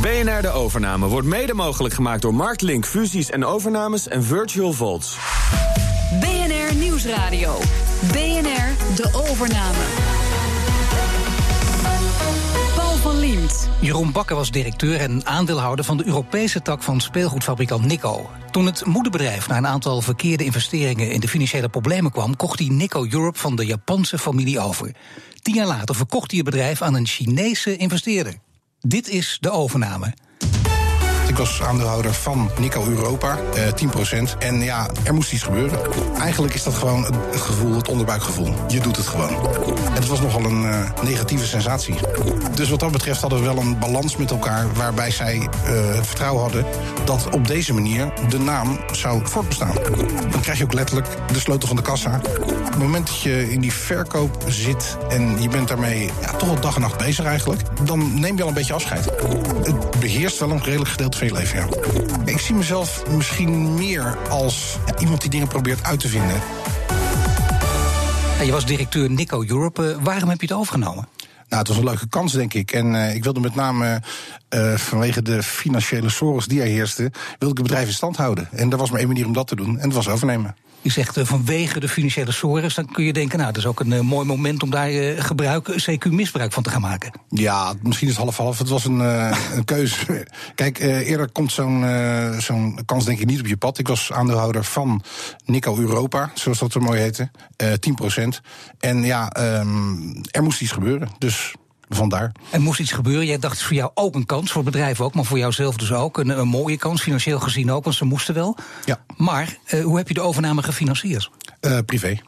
BNR De Overname wordt mede mogelijk gemaakt door Marktlink Fusies en Overnames en Virtual Vaults. BNR Nieuwsradio. BNR De Overname. Paul van Liemt. Jeroen Bakker was directeur en aandeelhouder van de Europese tak van speelgoedfabrikant Nico. Toen het moederbedrijf na een aantal verkeerde investeringen in de financiële problemen kwam, kocht hij Nico Europe van de Japanse familie over. Tien jaar later verkocht hij het bedrijf aan een Chinese investeerder. Dit is de overname. Ik was aandeelhouder van Nico Europa, eh, 10%. En ja, er moest iets gebeuren. Eigenlijk is dat gewoon het gevoel, het onderbuikgevoel. Je doet het gewoon. En het was nogal een eh, negatieve sensatie. Dus wat dat betreft hadden we wel een balans met elkaar... waarbij zij eh, het vertrouwen hadden dat op deze manier de naam zou voortbestaan. Dan krijg je ook letterlijk de sleutel van de kassa. Op het moment dat je in die verkoop zit en je bent daarmee ja, toch wel dag en nacht bezig eigenlijk... dan neem je al een beetje afscheid. Het beheerst wel een redelijk gedeelte ja. Ik zie mezelf misschien meer als ja, iemand die dingen probeert uit te vinden. Je was directeur Nico Europe. Eh, waarom heb je het overgenomen? Nou, het was een leuke kans, denk ik. En eh, ik wilde met name eh, vanwege de financiële zorgen die er heerste... wilde ik het bedrijf in stand houden. En er was maar één manier om dat te doen, en dat was overnemen. Je zegt eh, vanwege de financiële sores, dan kun je denken, nou, dat is ook een eh, mooi moment om daar eh, gebruik, CQ misbruik van te gaan maken. Ja, misschien is het half-half. Het was een, een keuze. Kijk, eerder komt zo'n zo'n kans denk ik niet op je pad. Ik was aandeelhouder van Nico Europa, zoals dat zo mooi heette. eh 10%. En ja, ehm, er moest iets gebeuren. Dus vandaar. Er moest iets gebeuren. Jij dacht, het is voor jou ook een kans, voor het bedrijf ook, maar voor jouzelf dus ook. Een, een mooie kans, financieel gezien ook, want ze moesten wel. Ja. Maar eh, hoe heb je de overname gefinancierd? Eh, privé.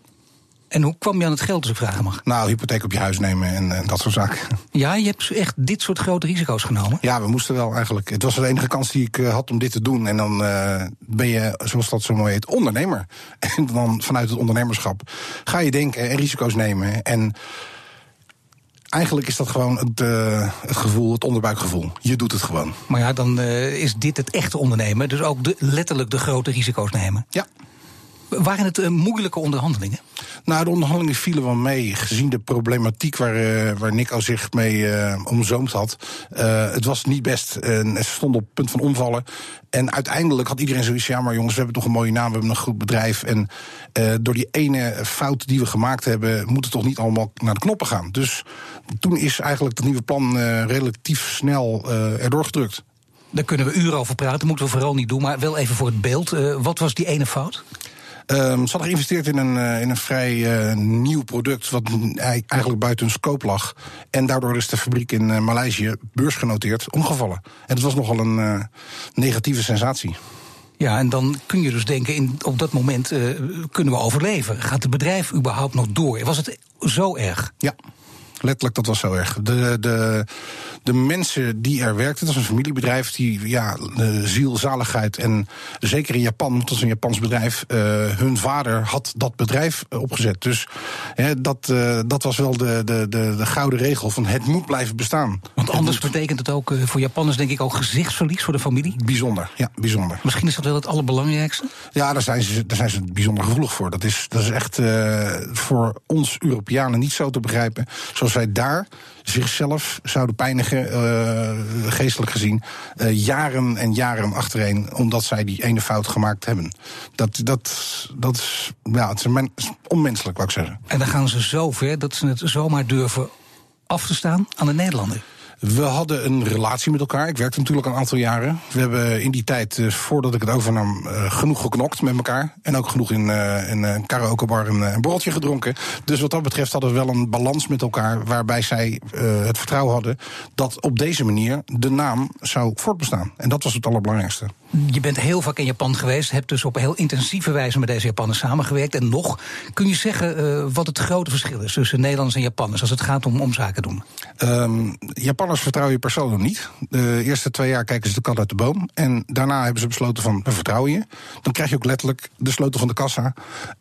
En hoe kwam je aan het geld, als ik vragen mag? Nou, hypotheek op je huis nemen en eh, dat soort zaken. Ja, je hebt echt dit soort grote risico's genomen. Ja, we moesten wel eigenlijk. Het was de enige kans die ik had om dit te doen. En dan ben je, zoals dat zo mooi heet, ondernemer. En dan vanuit het ondernemerschap ga je denken en risico's nemen. En eigenlijk is dat gewoon het, eh, het gevoel, het onderbuikgevoel. Je doet het gewoon. Maar ja, dan eh, is dit het echte ondernemen. Dus ook de, letterlijk de grote risico's nemen. Ja. Waren het eh, moeilijke onderhandelingen? Nou, de onderhandelingen vielen wel mee, gezien de problematiek waar, eh, waar Nico zich mee eh, omzoomd had. Eh, het was niet best. En ze stonden op het punt van omvallen. En uiteindelijk had iedereen zoiets ja, maar jongens, we hebben toch een mooie naam, we hebben een goed bedrijf. En door die ene fout die we gemaakt hebben, moet het toch niet allemaal naar de knoppen gaan. Dus toen is eigenlijk het nieuwe plan relatief snel erdoor gedrukt. Daar kunnen we uren over praten, moeten we vooral niet doen. Maar wel even voor het beeld. Wat was die ene fout? Ehm, ze hadden geïnvesteerd in een, eh, in een vrij eh, nieuw product, wat ei- eigenlijk buiten hun scope lag. En daardoor is de fabriek in eh, Maleisië, beursgenoteerd, omgevallen. En het was nogal een negatieve sensatie. Ja, en dan kun je dus denken, in, op dat moment kunnen we overleven. Gaat het bedrijf überhaupt nog door? Was het zo erg? Ja. Letterlijk, dat was zo erg. De, de, de mensen die er werkten, het was een familiebedrijf die ja, de ziel, zaligheid en zeker in Japan, want het was een Japans bedrijf, eh, hun vader had dat bedrijf eh, opgezet. Dus hè, dat, eh, dat was wel de, de, de, de gouden regel van het moet blijven bestaan. Want anders Het betekent het ook voor Japanners denk ik ook gezichtsverlies voor de familie. Bijzonder, ja, bijzonder. Misschien is dat wel het allerbelangrijkste. Ja, daar zijn ze, daar zijn ze bijzonder gevoelig voor. Dat is, dat is echt voor ons Europeanen niet zo te begrijpen. Zoals wij daar zichzelf zouden pijnigen, eh, geestelijk gezien, eh, jaren en jaren achtereen, omdat zij die ene fout gemaakt hebben. Dat, dat, dat is, ja, het is men- is onmenselijk, wou ik zeggen. En dan gaan ze zo ver dat ze het zomaar durven af te staan aan de Nederlander. We hadden een relatie met elkaar. Ik werkte natuurlijk een aantal jaren. We hebben in die tijd, eh, voordat ik het overnam, eh, genoeg geknokt met elkaar. En ook genoeg in, eh, een karaokebar een, een borreltje gedronken. Dus wat dat betreft hadden we wel een balans met elkaar... waarbij zij het vertrouwen hadden dat op deze manier de naam zou voortbestaan. En dat was het allerbelangrijkste. Je bent heel vaak in Japan geweest, hebt dus op heel intensieve wijze met deze Japanners samengewerkt. En nog, kun je zeggen eh, wat het grote verschil is tussen Nederlanders en Japanners als het gaat om, om zaken doen? Ehm, Japanners vertrouwen je persoonlijk niet. De eerste twee jaar kijken ze de kat uit de boom. En daarna hebben ze besloten van, we vertrouwen je. Dan krijg je ook letterlijk de sleutel van de kassa.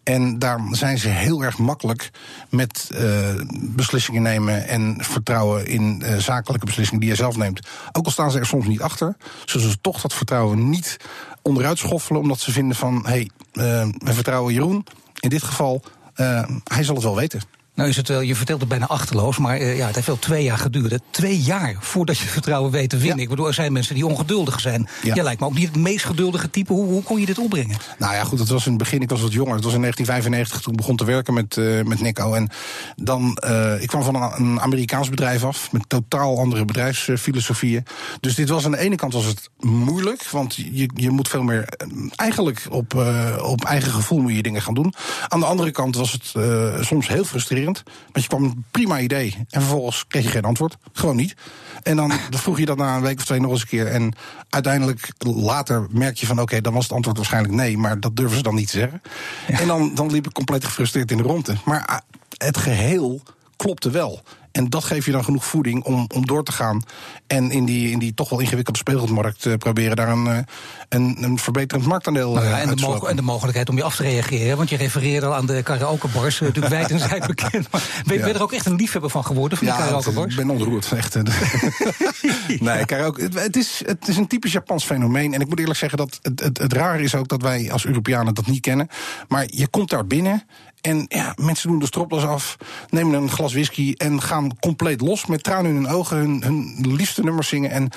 En daar zijn ze heel erg makkelijk met eh, beslissingen nemen... en vertrouwen in eh, zakelijke beslissingen die je zelf neemt. Ook al staan ze er soms niet achter, zullen ze toch dat vertrouwen niet onderuit schoffelen... omdat ze vinden van, hé, hey, eh, we vertrouwen Jeroen. In dit geval, eh, hij zal het wel weten. Nou is het wel, je vertelt het bijna achterloos, maar uh, ja, het heeft wel twee jaar geduurd. Twee jaar voordat je vertrouwen weet te winnen. Ik bedoel, er zijn mensen die ongeduldig zijn. Ja. Jij lijkt me ook niet het meest geduldige type. Hoe, hoe kon je dit opbrengen? Nou ja, goed, het was in het begin, ik was wat jonger. Het was in 1995 toen ik begon te werken met, uh, met Nico. En dan, uh, ik kwam van een, een, Amerikaans bedrijf af, met totaal andere bedrijfsfilosofieën. Dus dit was aan de ene kant was het moeilijk, want je, je moet veel meer, eigenlijk op, op eigen gevoel moet je dingen gaan doen. Aan de andere kant was het soms heel frustrerend. Want je kwam een prima idee en vervolgens kreeg je geen antwoord. Gewoon niet. En dan vroeg je dat na een week of twee nog eens een keer. En uiteindelijk later merk je van oké, dan was het antwoord waarschijnlijk nee. Maar dat durven ze dan niet te zeggen. En dan, dan liep ik compleet gefrustreerd in de ronde. Maar ah, het geheel klopte wel. En dat geeft je dan genoeg voeding om, om door te gaan. En in die, in die toch wel ingewikkelde speelgoedmarkt uh, proberen daar een, uh, een, een verbeterend marktaandeel nou ja, en, de en de mogelijkheid om je af te reageren. Want je refereerde al aan de karaokebars. Natuurlijk wijd en zijd bekend. Maar ben, ben je er ook echt een liefhebber van geworden, van ja, die karaokebars? Ik ben ontroerd, echt. nee, karaoke, het, is, het is een typisch Japans fenomeen. En ik moet eerlijk zeggen dat het, het, het raar is ook dat wij als Europeanen dat niet kennen. Maar je komt daar binnen en ja, mensen doen de stropdas af, nemen een glas whisky en gaan compleet los met tranen in hun ogen, hun, hun liefste nummers zingen. En,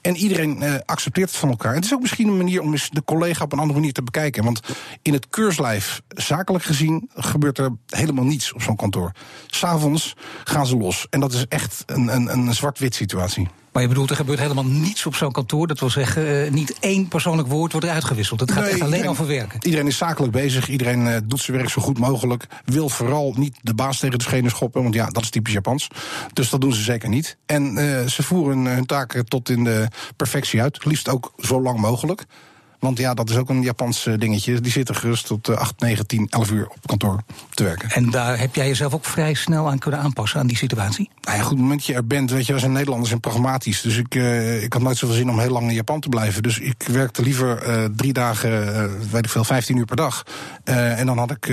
en iedereen uh, accepteert het van elkaar. Het is ook misschien een manier om de collega op een andere manier te bekijken. Want in het keurslijf, zakelijk gezien, gebeurt er helemaal niets op zo'n kantoor. S'avonds gaan ze los. En dat is echt een, een, een zwart-wit situatie. Maar je bedoelt, er gebeurt helemaal niets op zo'n kantoor. Dat wil zeggen, uh, niet één persoonlijk woord wordt uitgewisseld. Het gaat nee, echt alleen iedereen, over werken. Iedereen is zakelijk bezig. Iedereen uh, doet zijn werk zo goed mogelijk. Wil vooral niet de baas tegen de schenen schoppen. Want ja, dat is typisch Japans. Dus dat doen ze zeker niet. En uh, ze voeren hun taken tot in de perfectie uit. Liefst ook zo lang mogelijk. Want ja, dat is ook een Japans eh, dingetje. Die zitten gerust tot 8, 9, 10, 11 uur op kantoor te werken. En daar heb jij jezelf ook vrij snel aan kunnen aanpassen, aan die situatie? Nou ja, goed, op het moment dat je er bent, weet je, wij zijn Nederlanders en pragmatisch. Dus ik, uh, ik had nooit zoveel zin om heel lang in Japan te blijven. Dus ik werkte liever uh, drie dagen, uh, weet ik veel, 15 uur per dag. en dan had ik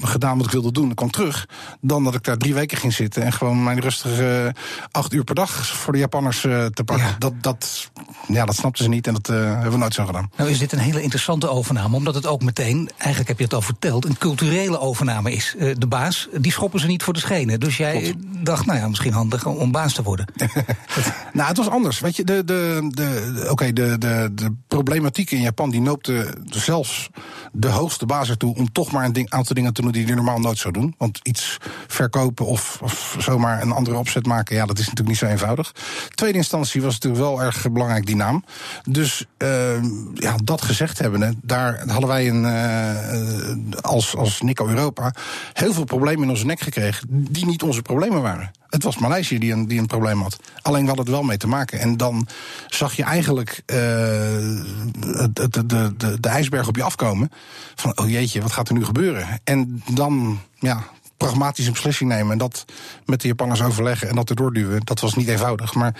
gedaan wat ik wilde doen. Ik kwam terug. Dan dat ik daar drie weken ging zitten en gewoon mijn rustige acht uur per dag voor de Japanners te pakken. Ja. Dat, dat, ja, dat snapten ze niet en dat hebben we nooit zo gedaan. Nou, is dit een hele interessante overname, omdat het ook meteen, eigenlijk heb je het al verteld, een culturele overname is. Uh, de baas, die schoppen ze niet voor de schenen. Dus jij dacht, nou ja, misschien handig om baas te worden. nou, het was anders. Weet je, de, de, de, oké, de, de, de problematiek in Japan die noopte zelfs de hoogste baas ertoe om toch maar een ding, aantal dingen te doen die hij normaal nooit zou doen. Want iets verkopen of, of zomaar een andere opzet maken, ja, dat is natuurlijk niet zo eenvoudig. Tweede instantie was natuurlijk wel erg belangrijk, die naam. Dus uh, ja, dat gezegd hebben, daar hadden wij een, uh, als, als Nico Europa heel veel problemen in onze nek gekregen die niet onze problemen waren. Het was Maleisië die een, die een probleem had. Alleen hadden het wel mee te maken. En dan zag je eigenlijk de, de, de, de ijsberg op je afkomen. Van, oh jeetje, wat gaat er nu gebeuren? En dan, ja, pragmatische beslissing nemen. En dat met de Japanners overleggen en dat erdoor duwen. Dat was niet eenvoudig. Maar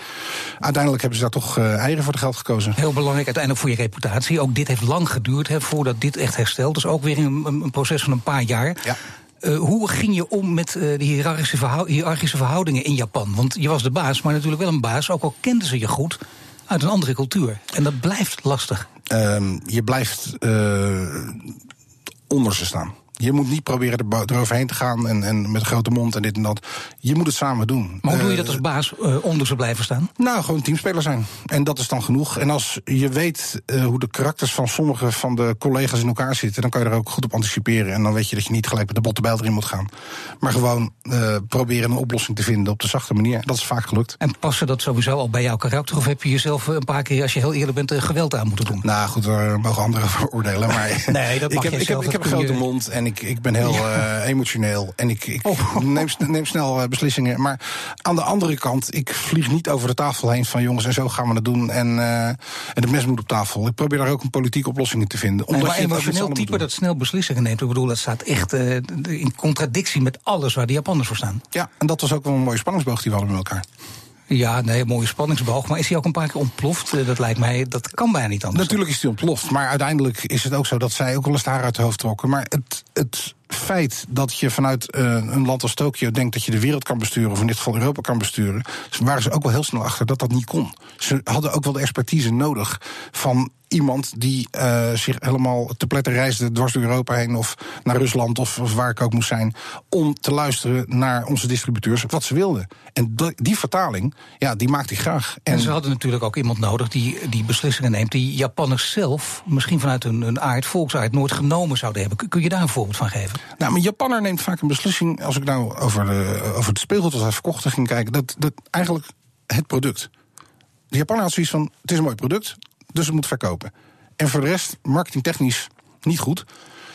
uiteindelijk hebben ze daar toch uh, eieren voor de geld gekozen. Heel belangrijk uiteindelijk voor je reputatie. Ook dit heeft lang geduurd hè, voordat dit echt herstelt. Dus ook weer een, een proces van een paar jaar. Ja. Uh, hoe ging je om met uh, de hiërarchische, verhou hiërarchische verhoudingen in Japan? Want je was de baas, maar natuurlijk wel een baas, ook al kenden ze je goed, uit een andere cultuur. En dat blijft lastig. Uh, je blijft onder ze staan. Je moet niet proberen eroverheen te gaan en, en met een grote mond en dit en dat. Je moet het samen doen. Maar hoe doe je dat als baas uh, onder ze blijven staan? Nou, gewoon teamspeler zijn. En dat is dan genoeg. En als je weet uh, hoe de karakters van sommige van de collega's in elkaar zitten, dan kan je er ook goed op anticiperen. En dan weet je dat je niet gelijk met de botte bijl erin moet gaan. Maar gewoon uh, proberen een oplossing te vinden op de zachte manier. Dat is vaak gelukt. En passen dat sowieso al bij jouw karakter? Of heb je jezelf een paar keer, als je heel eerlijk bent, geweld aan moeten doen? Nou goed, daar mogen anderen over oordelen. Maar nee, dat mag ik, heb, ik, heb, ik heb een grote mond en ik, ik ben heel ja. uh, emotioneel. En ik, ik oh. neem, neem, snel uh, beslissingen. Maar aan de andere kant, ik vlieg niet over de tafel heen van jongens en zo gaan we het doen. En, uh, en het mes moet op tafel. Ik probeer daar ook een politieke oplossing in te vinden. Nee, maar emotioneel type dat snel beslissingen neemt. Ik bedoel, dat staat echt in contradictie met alles waar de Japanners voor staan. Ja, en dat was ook wel een mooie spanningsboog die we hadden met elkaar. Ja, nee, mooie spanningsboog. Maar is hij ook een paar keer ontploft? Eh, dat lijkt mij, dat kan bijna niet anders. Natuurlijk is hij ontploft. Maar uiteindelijk is het ook zo dat zij ook wel eens haar uit de hoofd trokken. Maar het, het feit dat je vanuit uh, een land als Tokio denkt dat je de wereld kan besturen, of in dit geval Europa kan besturen, waren ze ook wel heel snel achter dat dat niet kon. Ze hadden ook wel de expertise nodig van iemand die uh, zich helemaal te pletten reisde dwars door Europa heen of naar Rusland of, of, waar ik ook moest zijn, om te luisteren naar onze distributeurs wat ze wilden. En die vertaling, ja, die maakte ik graag. En, en, ze hadden natuurlijk ook iemand nodig die die beslissingen neemt, die Japanners zelf, misschien vanuit hun, hun aard, volksaard, nooit genomen zouden hebben. Kun je daar een voorbeeld van geven? Nou, een Japanner neemt vaak een beslissing, als ik nou over, de, over het speelgoed dat hij verkocht ging kijken, dat, dat eigenlijk het product. De Japaner had zoiets van: het is een mooi product, dus het moet verkopen. En voor de rest, marketingtechnisch niet goed.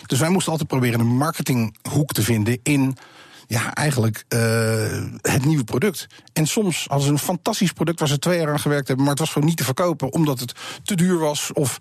Dus wij moesten altijd proberen een marketinghoek te vinden in ja, eigenlijk uh, het nieuwe product. En soms hadden ze een fantastisch product waar ze twee jaar aan gewerkt hebben, maar het was gewoon niet te verkopen omdat het te duur was of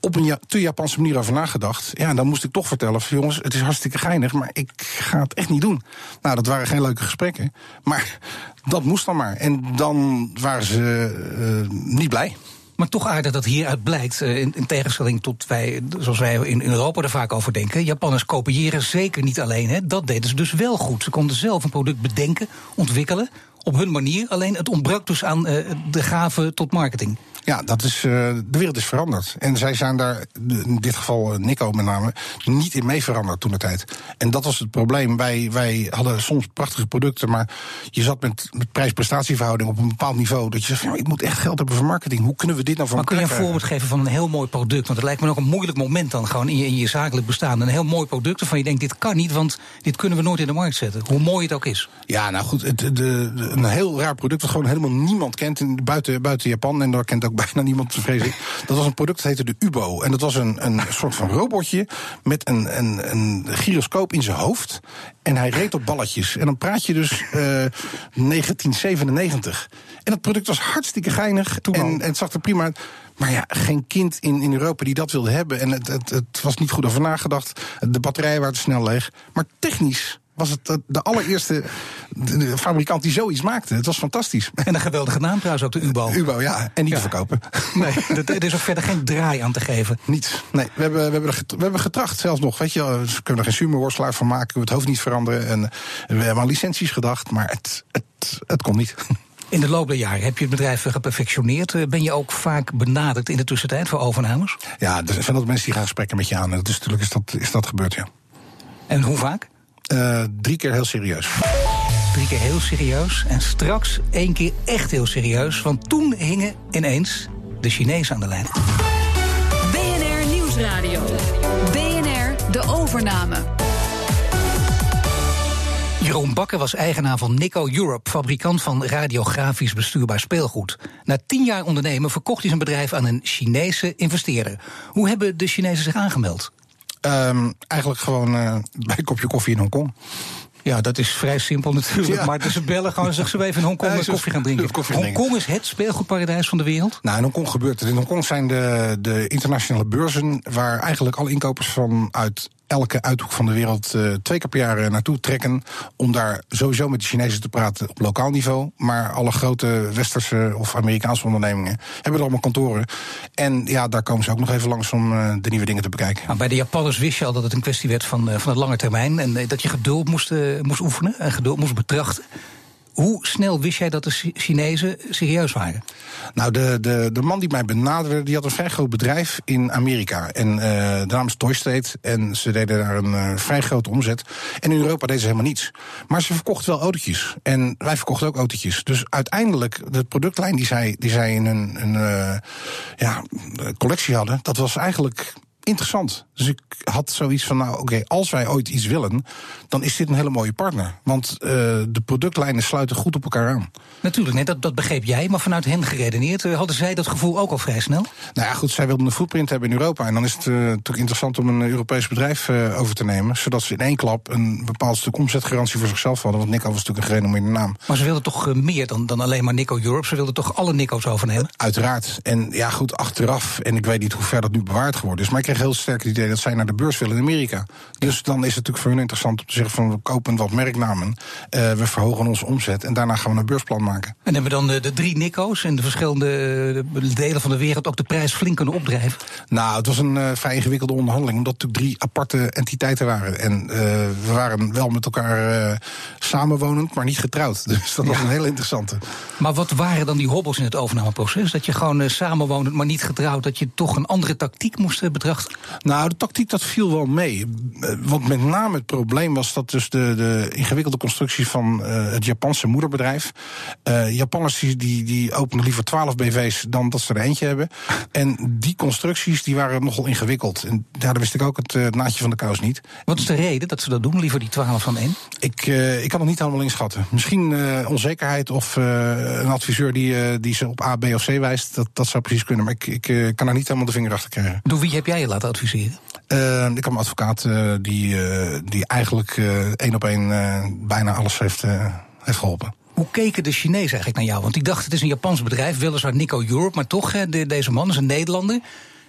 op een te Japanse manier over nagedacht. Ja, dan moest ik toch vertellen: van, jongens, het is hartstikke geinig, maar ik ga het echt niet doen. Nou, dat waren geen leuke gesprekken, maar dat moest dan maar. En dan waren ze uh, niet blij. Maar toch aardig dat hieruit blijkt, eh, in, in, tegenstelling tot wij, zoals wij in Europa er vaak over denken. Japanners kopiëren zeker niet alleen. Hè. Dat deden ze dus wel goed. Ze konden zelf een product bedenken, ontwikkelen, op hun manier. Alleen het ontbrak dus aan uh, de gave tot marketing. Ja, dat is, uh, de wereld is veranderd. En zij zijn daar, in dit geval Nico met name, niet in mee veranderd toen de tijd. En dat was het probleem. Wij, wij hadden soms prachtige producten, maar je zat met, met prijs-prestatieverhouding op een bepaald niveau. Dat je zegt, ja, ik moet echt geld hebben voor marketing. Hoe kunnen we dit nou voor Maar kun je een voorbeeld geven van een heel mooi product? Want het lijkt me ook een moeilijk moment dan gewoon in je, in je zakelijk bestaan. Een heel mooi product waarvan je denkt, dit kan niet, want dit kunnen we nooit in de markt zetten. Hoe mooi het ook is. Ja, nou goed, het, de, de, een heel raar product dat gewoon helemaal niemand kent in, buiten, buiten Japan. En daar kent ook bijna niemand, vrees ik. Dat was een product dat heette de Ubo. En dat was een, een soort van robotje met een, een, een gyroscoop in zijn hoofd. En hij reed op balletjes. En dan praat je dus uh, 1997. En dat product was hartstikke geinig. En, en, het zag er prima uit. Maar ja, geen kind in, in Europa die dat wilde hebben. En het, het, het was niet goed over nagedacht. De batterijen waren te snel leeg. Maar technisch was het de allereerste fabrikant die zoiets maakte. Het was fantastisch. En een geweldige naam trouwens ook, de Ubo. Ubo, ja. En niet te verkopen. Nee, er is ook verder geen draai aan te geven. Niets. Nee, we hebben, we hebben, we hebben getracht zelfs nog. Weet je, we kunnen er geen sumerworstelaar van maken. We het hoofd niet veranderen. En we hebben aan licenties gedacht, maar het, het, het kon niet. In de loop der jaren heb je het bedrijf geperfectioneerd. Ben je ook vaak benaderd in de tussentijd voor overnames? Ja, er zijn dat mensen die gaan gesprekken met je aan. Dus natuurlijk is dat, is dat gebeurd, ja. En hoe vaak? Uh, drie keer heel serieus. Drie keer heel serieus. En straks één keer echt heel serieus. Want toen hingen ineens de Chinezen aan de lijn. BNR Nieuwsradio. BNR De Overname. Jeroen Bakker was eigenaar van Nico Europe, fabrikant van radiografisch bestuurbaar speelgoed. Na tien jaar ondernemen verkocht hij zijn bedrijf aan een Chinese investeerder. Hoe hebben de Chinezen zich aangemeld? Um, eigenlijk gewoon uh, bij een kopje koffie in Hongkong. Ja, dat is vrij simpel natuurlijk. Maar ze bellen gewoon, zeggen ze even in Hongkong ja, koffie gaan drinken. Hongkong is het speelgoedparadijs van de wereld? Nou, in Hongkong gebeurt het. In Hongkong zijn de, de internationale beurzen... waar eigenlijk alle inkopers vanuit elke uithoek van de wereld uh, twee keer per jaar eh, naartoe trekken. Om daar sowieso met de Chinezen te praten op lokaal niveau. Maar alle grote westerse of Amerikaanse ondernemingen hebben er allemaal kantoren. En ja, daar komen ze ook nog even langs om uh, de nieuwe dingen te bekijken. Nou, bij de Japanners wist je al dat het een kwestie werd van, van het lange termijn. En dat je geduld moest, moest oefenen en geduld moest betrachten. Hoe snel wist jij dat de Chinezen serieus waren? Nou, de, de, de man die mij benaderde, die had een vrij groot bedrijf in Amerika. En uh, de naam is Toy State. En ze deden daar een uh, vrij grote omzet. En in Europa deden ze helemaal niets. Maar ze verkochten wel autootjes. En wij verkochten ook autootjes. Dus uiteindelijk, de productlijn die zij, die zij in een uh, ja, collectie hadden, dat was eigenlijk interessant. Dus ik had zoiets van, nou oké, als wij ooit iets willen, dan is dit een hele mooie partner. Want uh, de productlijnen sluiten goed op elkaar aan. Natuurlijk, nee, dat, dat begreep jij, maar vanuit hen geredeneerd, uh, hadden zij dat gevoel ook al vrij snel? Nou ja, goed, zij wilden een footprint hebben in Europa. En dan is het uh, natuurlijk interessant om een Europees bedrijf over te nemen, zodat ze in één klap een bepaald stuk omzetgarantie voor zichzelf hadden. Want Nico was natuurlijk een gerenommeerde naam. Maar ze wilden toch meer dan, dan alleen maar Nico Europe? Ze wilden toch alle Nico's overnemen? Uiteraard. En ja, goed, achteraf, en ik weet niet hoe ver dat nu bewaard geworden is, maar ik kreeg heel sterk het idee dat zij naar de beurs willen in Amerika. Dus dan is het natuurlijk voor hun interessant om te zeggen van we kopen wat merknamen, uh, we verhogen onze omzet en daarna gaan we een beursplan maken. En hebben we dan de, de drie Nico's en de verschillende delen van de wereld ook de prijs flink kunnen opdrijven? Nou, het was een uh, vrij ingewikkelde onderhandeling, omdat het natuurlijk drie aparte entiteiten waren. En uh, we waren wel met elkaar samenwonend, maar niet getrouwd. Dus dat was een heel interessante. Maar wat waren dan die hobbels in het overnameproces? Dat je gewoon samenwonend, maar niet getrouwd, dat je toch een andere tactiek moest betrachten? Nou, de tactiek dat viel wel mee. Want met name het probleem was dat dus de, de ingewikkelde constructie van uh, het Japanse moederbedrijf. Uh, Japanners die, die, die openen liever 12 BV's dan dat ze er eentje hebben. En die constructies die waren nogal ingewikkeld. En daar wist ik ook het, uh, naadje van de kous niet. Wat is de reden dat ze dat doen, liever die 12 van 1? Ik, ik kan het niet helemaal inschatten. Misschien onzekerheid of een adviseur die, die ze op A, B of C wijst. Dat, dat zou precies kunnen. Maar ik, ik kan er niet helemaal de vinger achter krijgen. Door wie heb jij laten adviseren? Uh, ik heb een advocaat uh, die, uh, die eigenlijk één op één bijna alles heeft, heeft geholpen. Hoe keken de Chinezen eigenlijk naar jou? Want die dachten het is een Japans bedrijf, weliswaar Nico Europe, maar toch, de, deze man is een Nederlander.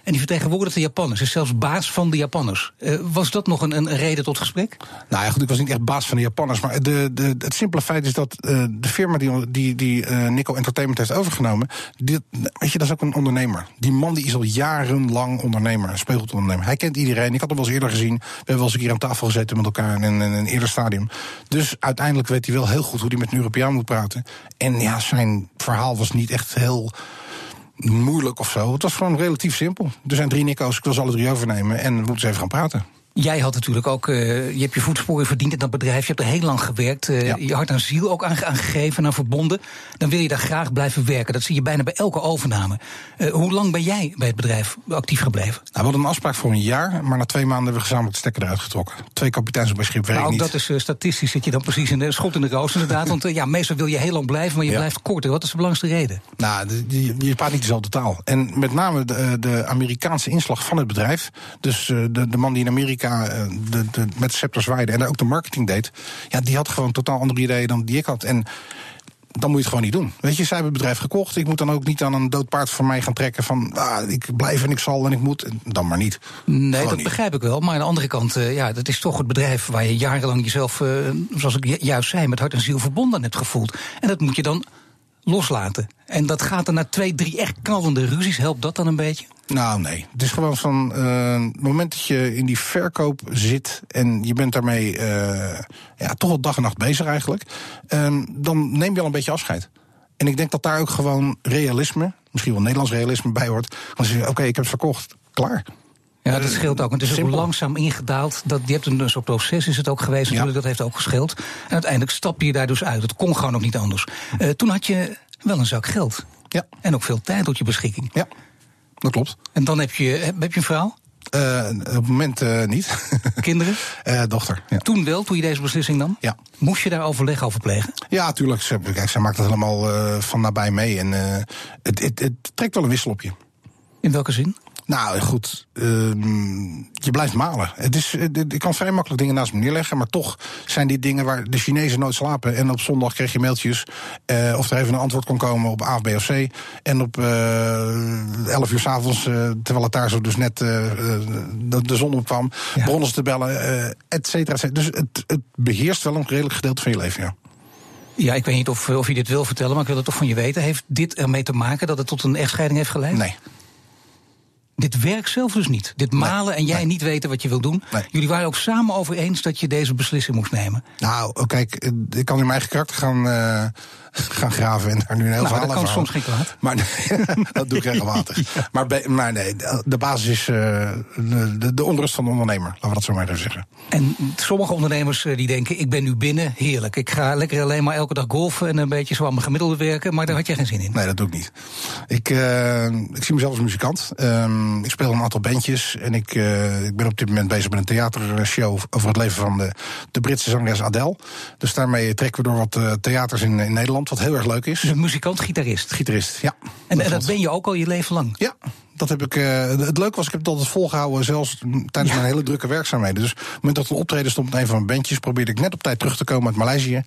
En die vertegenwoordigt de Japanners, is zelfs baas van de Japanners. Uh, was dat nog een, een, reden tot gesprek? Nou ja, goed, ik was niet echt baas van de Japanners. Maar de, de, het simpele feit is dat uh, de firma die, die, die uh, Nico Entertainment heeft overgenomen. Weet je, dat is ook een ondernemer. Die man die is al jarenlang ondernemer, een speugeltondernemer. Hij kent iedereen. Ik had hem wel eens eerder gezien. We hebben wel eens een keer aan tafel gezeten met elkaar in, in, in een eerder stadium. Dus uiteindelijk weet hij wel heel goed hoe hij met een Europeaan moet praten. En ja, zijn verhaal was niet echt heel moeilijk of zo. Het was gewoon relatief simpel. Er zijn drie Nico's, ik wil ze alle drie overnemen en we moeten eens even gaan praten. Jij had natuurlijk ook, uh, je hebt je voetsporen verdiend in dat bedrijf. Je hebt er heel lang gewerkt. Uh, ja. Je hart en ziel ook aan, aan gegeven, aan verbonden. Dan wil je daar graag blijven werken. Dat zie je bijna bij elke overname. Uh, hoe lang ben jij bij het bedrijf actief gebleven? Nou, we hadden een afspraak voor een jaar, maar na twee maanden hebben we gezamenlijk de stekker eruit getrokken. Twee kapiteins op een schip werken nou, niet. dat is statistisch zit je dan precies in de schot in de roos inderdaad. Want ja, meestal wil je heel lang blijven, maar je ja. blijft korter. Wat is de belangrijkste reden? Nou, je, je praat niet dezelfde taal. En met name de, de Amerikaanse inslag van het bedrijf. Dus de, de man die in Amerika de, de, met scepter zwaaide en ook de marketing deed, ja, die had gewoon totaal andere ideeën dan die ik had. En dan moet je het gewoon niet doen. Weet je, zij hebben het bedrijf gekocht. Ik moet dan ook niet aan een dood paard van mij gaan trekken van ah, ik blijf en ik zal en ik moet. Dan maar niet. Nee, Gewoon dat niet. begrijp ik wel. Maar aan de andere kant, uh, ja, dat is toch het bedrijf waar je jarenlang jezelf, uh, zoals ik juist zei, met hart en ziel verbonden hebt gevoeld. En dat moet je dan loslaten. En dat gaat er na twee, drie echt knallende ruzies. Helpt dat dan een beetje? Nou, nee. Het is gewoon van uh, het moment dat je in die verkoop zit en je bent daarmee uh, ja, toch al dag en nacht bezig eigenlijk, uh, dan neem je al een beetje afscheid. En ik denk dat daar ook gewoon realisme, misschien wel Nederlands realisme bij hoort. Dan zeg je, oké, okay, ik heb het verkocht, klaar. Ja, dat scheelt ook. Het is Simpel. ook langzaam ingedaald. Dat, je hebt een soort proces is het ook geweest natuurlijk. Ja. Dat heeft ook gescheeld. En uiteindelijk stap je daar dus uit. Het kon gewoon ook niet anders. Uh, toen had je wel een zak geld. Ja. En ook veel tijd tot je beschikking. Ja, dat klopt. En dan heb je, heb je een vrouw? Uh, op het moment uh, niet. Kinderen? Uh, dochter. Ja. Toen wel, toen je deze beslissing nam? Ja. Moest je daar overleg over plegen? Ja, tuurlijk. Ze, kijk, zij maakt dat helemaal van nabij mee. En het, het, het trekt wel een wissel op je. In welke zin? Nou, goed. Uh, je blijft malen. Het is, ik kan vrij makkelijk dingen naast me neerleggen. Maar toch zijn die dingen waar de Chinezen nooit slapen. En op zondag kreeg je mailtjes. Uh, of er even een antwoord kon komen op A, B of C. En op uh, 11 uur s'avonds, terwijl het daar zo dus net de, de, zon opkwam. Ja. Bronnen te bellen, et cetera, et cetera. Dus het, het beheerst wel een redelijk gedeelte van je leven, ja. Ja, ik weet niet of, of je dit wil vertellen, maar ik wil het toch van je weten. Heeft dit ermee te maken dat het tot een echtscheiding heeft geleid? Nee. Dit werkt zelf dus niet. Dit malen nee, en jij nee. niet weten wat je wil doen. Nee. Jullie waren ook samen over eens dat je deze beslissing moest nemen. Nou, kijk, ik kan in mijn eigen karakter gaan, uh, gaan graven en daar nu een heel nou, verhaal dat kan over soms geen kwaad. Maar dat doe ik regelmatig. ja. maar, maar nee, de basis is uh, de, de, onrust van de ondernemer. Laten we dat zo maar even zeggen. En sommige ondernemers die denken, ik ben nu binnen, heerlijk. Ik ga lekker alleen maar elke dag golfen en een beetje zo aan mijn gemiddelde werken. Maar daar had jij geen zin in. Nee, dat doe ik niet. Ik, uh, ik zie mezelf als muzikant. Um, ik speel een aantal bandjes. En ik, uh, ik ben op dit moment bezig met een theatershow over het leven van de, de Britse zangeres Adele. Dus daarmee trekken we door wat uh, theaters in, in Nederland, wat heel erg leuk is. Dus een muzikant, gitarist? Gitarist, ja. En dat, en dat ben je ook al je leven lang? Ja, dat heb ik. Uh, het leuke was, ik heb het altijd volgehouden, zelfs tijdens mijn hele drukke werkzaamheden. Dus op het moment dat er een optreden stond met een van mijn bandjes, probeerde ik net op tijd terug te komen uit Maleisië.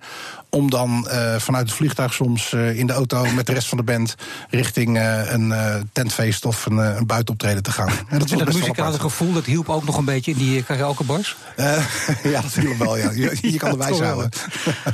Om dan uh, vanuit het vliegtuig soms uh, in de auto met de rest van de band richting een tentfeest of een, een buitenoptreden te gaan. En dat, en dat muzikale gevoel, dat hielp ook nog een beetje in die karaokebars? ja, dat hielp wel, ja. Je, je kan erbij houden.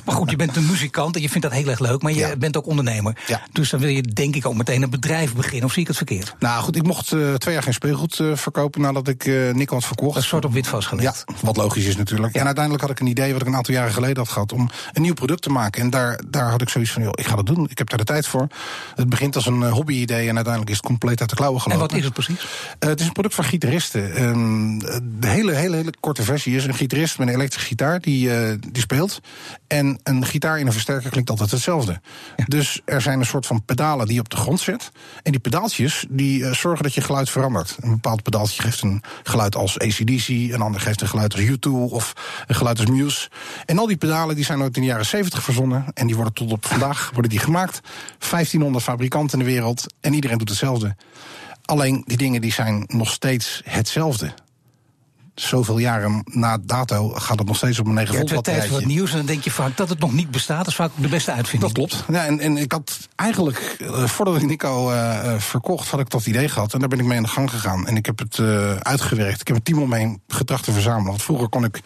maar goed, je bent een muzikant en je vindt dat heel erg leuk, maar je ja. bent ook ondernemer. Ja. Dus dan wil je denk ik ook meteen een bedrijf beginnen, of zie ik het verkeerd? Nou goed, ik mocht uh, twee jaar geen speelgoed uh, verkopen nadat ik uh, had verkocht. Een soort op wit vastgelegd. Ja, wat logisch is natuurlijk. Ja. En uiteindelijk had ik een idee wat ik een aantal jaren geleden had gehad om een nieuw product te maken. En daar, daar had ik zoiets van, joh, ik ga dat doen. Ik heb daar de tijd voor. Het begint als een hobby-idee en uiteindelijk is het compleet uit de klauwen gelopen. En wat is het precies? het is een product van gitaristen. Um, de hele, hele, hele korte versie is een gitarist met een elektrische gitaar die, die speelt. En een gitaar in een versterker klinkt altijd hetzelfde. Dus er zijn een soort van pedalen die je op de grond zet. En die pedaaltjes die uh, dat je geluid verandert. Een bepaald pedaaltje geeft een geluid als ACDC, een ander geeft een geluid als U2 of een geluid als Muse. En al die pedalen die zijn ooit in de jaren 70 verzonnen. En die worden tot op vandaag worden die gemaakt. 1500 fabrikanten in de wereld en iedereen doet hetzelfde. Alleen die dingen die zijn nog steeds hetzelfde zoveel jaren na dato gaat het nog steeds op een 9 volt batterijtje. tijd voor het nieuws en dan denk je vaak dat het nog niet bestaat. Dat is vaak de beste uitvinding. Dat klopt. Ja, en, en ik had eigenlijk, uh, voordat ik Nico uh, verkocht, had ik dat idee gehad. En daar ben ik mee aan de gang gegaan. En ik heb het uh, uitgewerkt. Ik heb een team omheen getracht te verzamelen. Want vroeger kon ik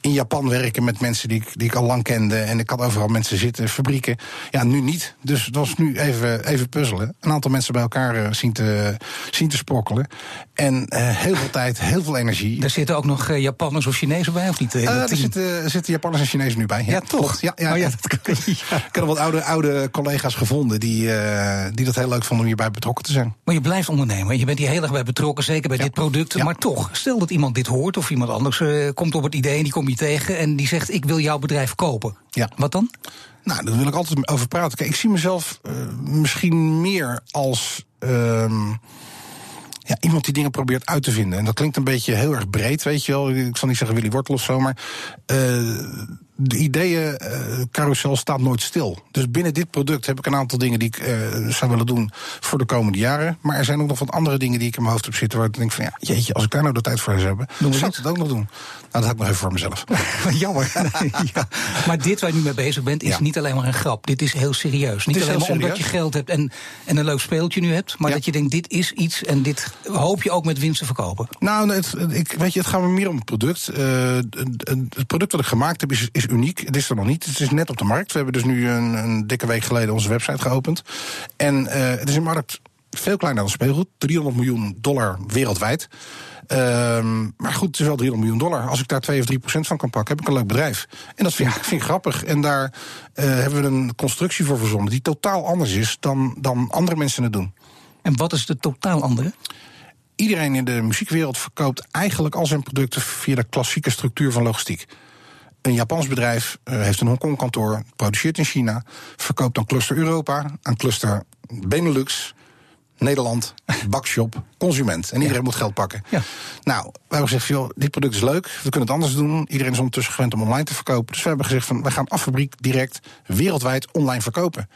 in Japan werken met mensen die ik, die ik al lang kende. En ik had overal mensen zitten, fabrieken. Ja, nu niet. Dus het was nu even, even puzzelen. Een aantal mensen bij elkaar zien, te, zien te sprokkelen. En heel veel tijd, heel veel energie. Daar zitten ook nog uh, Japanners of Chinezen bij, of niet? Uh, er, zitten, zitten Japanners en Chinezen nu bij. Ja, toch? Ja, ja, oh, ja, dat kan. Ik heb wat oude, oude collega's gevonden die, uh, die dat heel leuk vonden om hierbij betrokken te zijn. Maar je blijft ondernemen. Je bent hier heel erg bij betrokken, zeker bij dit product. Maar toch, stel dat iemand dit hoort of iemand anders komt op het idee en die kom je tegen en die zegt: Ik wil jouw bedrijf kopen. Ja. Wat dan? Nou, daar wil ik altijd over praten. Kijk, ik zie mezelf misschien meer als. Ehm, ja, iemand die dingen probeert uit te vinden. En dat klinkt een beetje heel erg breed, weet je wel. Ik zal niet zeggen Willy Wortel of zo, maar. Uh, de ideeëncarousel uh, staat nooit stil. Dus binnen dit product heb ik een aantal dingen die ik uh, zou willen doen voor de komende jaren. Maar er zijn ook nog wat andere dingen die ik in mijn hoofd heb zitten. Waar ik denk van ja, jeetje, als ik daar nou de tijd voor zou hebben, dan zou ik het ook nog doen. Nou, dat heb ik nog even voor mezelf. Jammer. ja. Maar dit waar je nu mee bezig bent, is niet alleen maar een grap. Dit is heel serieus. Niet alleen maar omdat je geld hebt en, en een leuk speeltje nu hebt. Maar dat je denkt, dit is iets en dit hoop je ook met winst te verkopen. Nou, het, ik, weet je, het gaat me meer om het product. Uh, het product wat ik gemaakt heb is, is uniek. Het is er nog niet. Het is net op de markt. We hebben dus nu een, een dikke week geleden onze website geopend. En uh, het is een markt veel kleiner dan speelgoed. 300 miljoen dollar wereldwijd. Um, maar goed, het is wel 300 miljoen dollar. Als ik daar 2 of 3 procent van kan pakken, heb ik een leuk bedrijf. En dat vind, ik, vind ik grappig. En daar uh, hebben we een constructie voor verzonnen die totaal anders is dan, dan andere mensen het doen. En wat is de totaal andere? Iedereen in de muziekwereld verkoopt eigenlijk al zijn producten via de klassieke structuur van logistiek. Een Japans bedrijf uh, heeft een Hongkong-kantoor, produceert in China, verkoopt aan cluster Europa, aan cluster Benelux, Nederland, bakshop, consument. En iedereen moet geld pakken. Ja. Nou, we hebben gezegd, joh, dit product is leuk, we kunnen het anders doen. Iedereen is ondertussen gewend om online te verkopen. Dus we hebben gezegd, van, we gaan af fabriek direct wereldwijd online verkopen.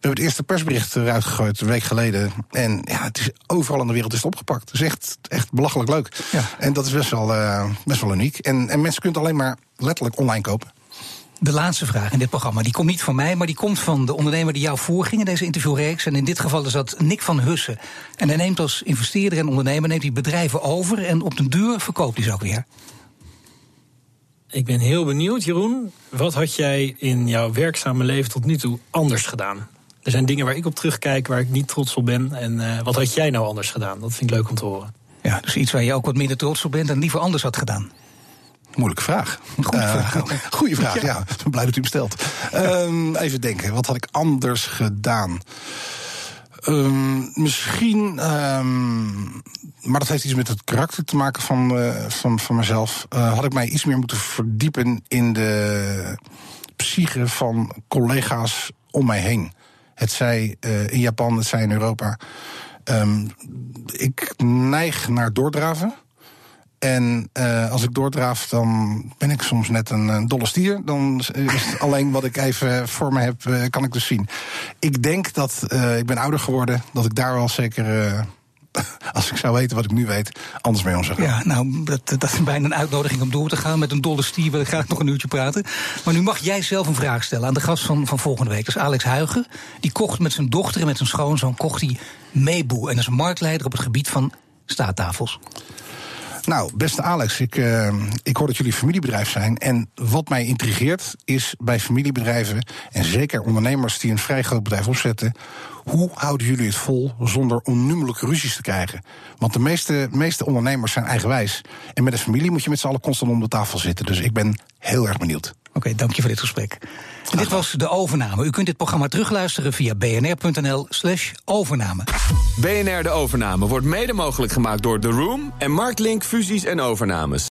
We hebben het eerste persbericht eruit gegooid een week geleden. En ja, het is overal in de wereld is het opgepakt. Het is echt, echt belachelijk leuk. Ja. En dat is best wel, uh, best wel uniek. En, en mensen kunnen het alleen maar letterlijk online kopen. De laatste vraag in dit programma, die komt niet van mij, maar die komt van de ondernemer die jou voorging in deze interviewreeks. En in dit geval is dat Nick van Hussen. En hij neemt als investeerder en ondernemer neemt hij bedrijven over en op de duur verkoopt hij ze ook weer. Ik ben heel benieuwd, Jeroen. Wat had jij in jouw werkzame leven tot nu toe anders gedaan? Er zijn dingen waar ik op terugkijk waar ik niet trots op ben. En uh, wat had jij nou anders gedaan? Dat vind ik leuk om te horen. Ja, dus iets waar je ook wat minder trots op bent en liever anders had gedaan. Moeilijke vraag. Goeie uh, vraag. Goeie vraag, ja. ja. Blij dat u hem stelt. um, even denken, wat had ik anders gedaan? Um, misschien, um, maar dat heeft iets met het karakter te maken van, uh, van, van mezelf. Uh, had ik mij iets meer moeten verdiepen in de psyche van collega's om mij heen. Het zij uh, in Japan, het zij in Europa. Um, ik neig naar doordraven. En uh, als ik doordraaf, dan ben ik soms net een, een dolle stier. Dan is het alleen wat ik even voor me heb, uh, kan ik dus zien. Ik denk dat, uh, ik ben ouder geworden, dat ik daar wel zeker als ik zou weten wat ik nu weet, anders mee gaan. Ja, nou, dat, dat is bijna een uitnodiging om door te gaan. Met een dolle stier wil ik nog een uurtje praten. Maar nu mag jij zelf een vraag stellen aan de gast van, van volgende week. Dat is Alex Huigen. Die kocht met zijn dochter en met zijn schoonzoon kocht hij Meeboe. En dat is marktleider op het gebied van staattafels. Nou, beste Alex, ik, uh, ik hoor dat jullie familiebedrijf zijn. En wat mij intrigeert is bij familiebedrijven, en zeker ondernemers die een vrij groot bedrijf opzetten, hoe houden jullie het vol zonder onnoemelijke ruzies te krijgen? Want de meeste, meeste ondernemers zijn eigenwijs. En met een familie moet je met z'n allen constant om de tafel zitten. Dus ik ben heel erg benieuwd. Oké, dank je voor dit gesprek. Dit was de overname. U kunt dit programma terugluisteren via bnr.nl/slash overname. BNR De Overname wordt mede mogelijk gemaakt door The Room en Marktlink Fusies en Overnames.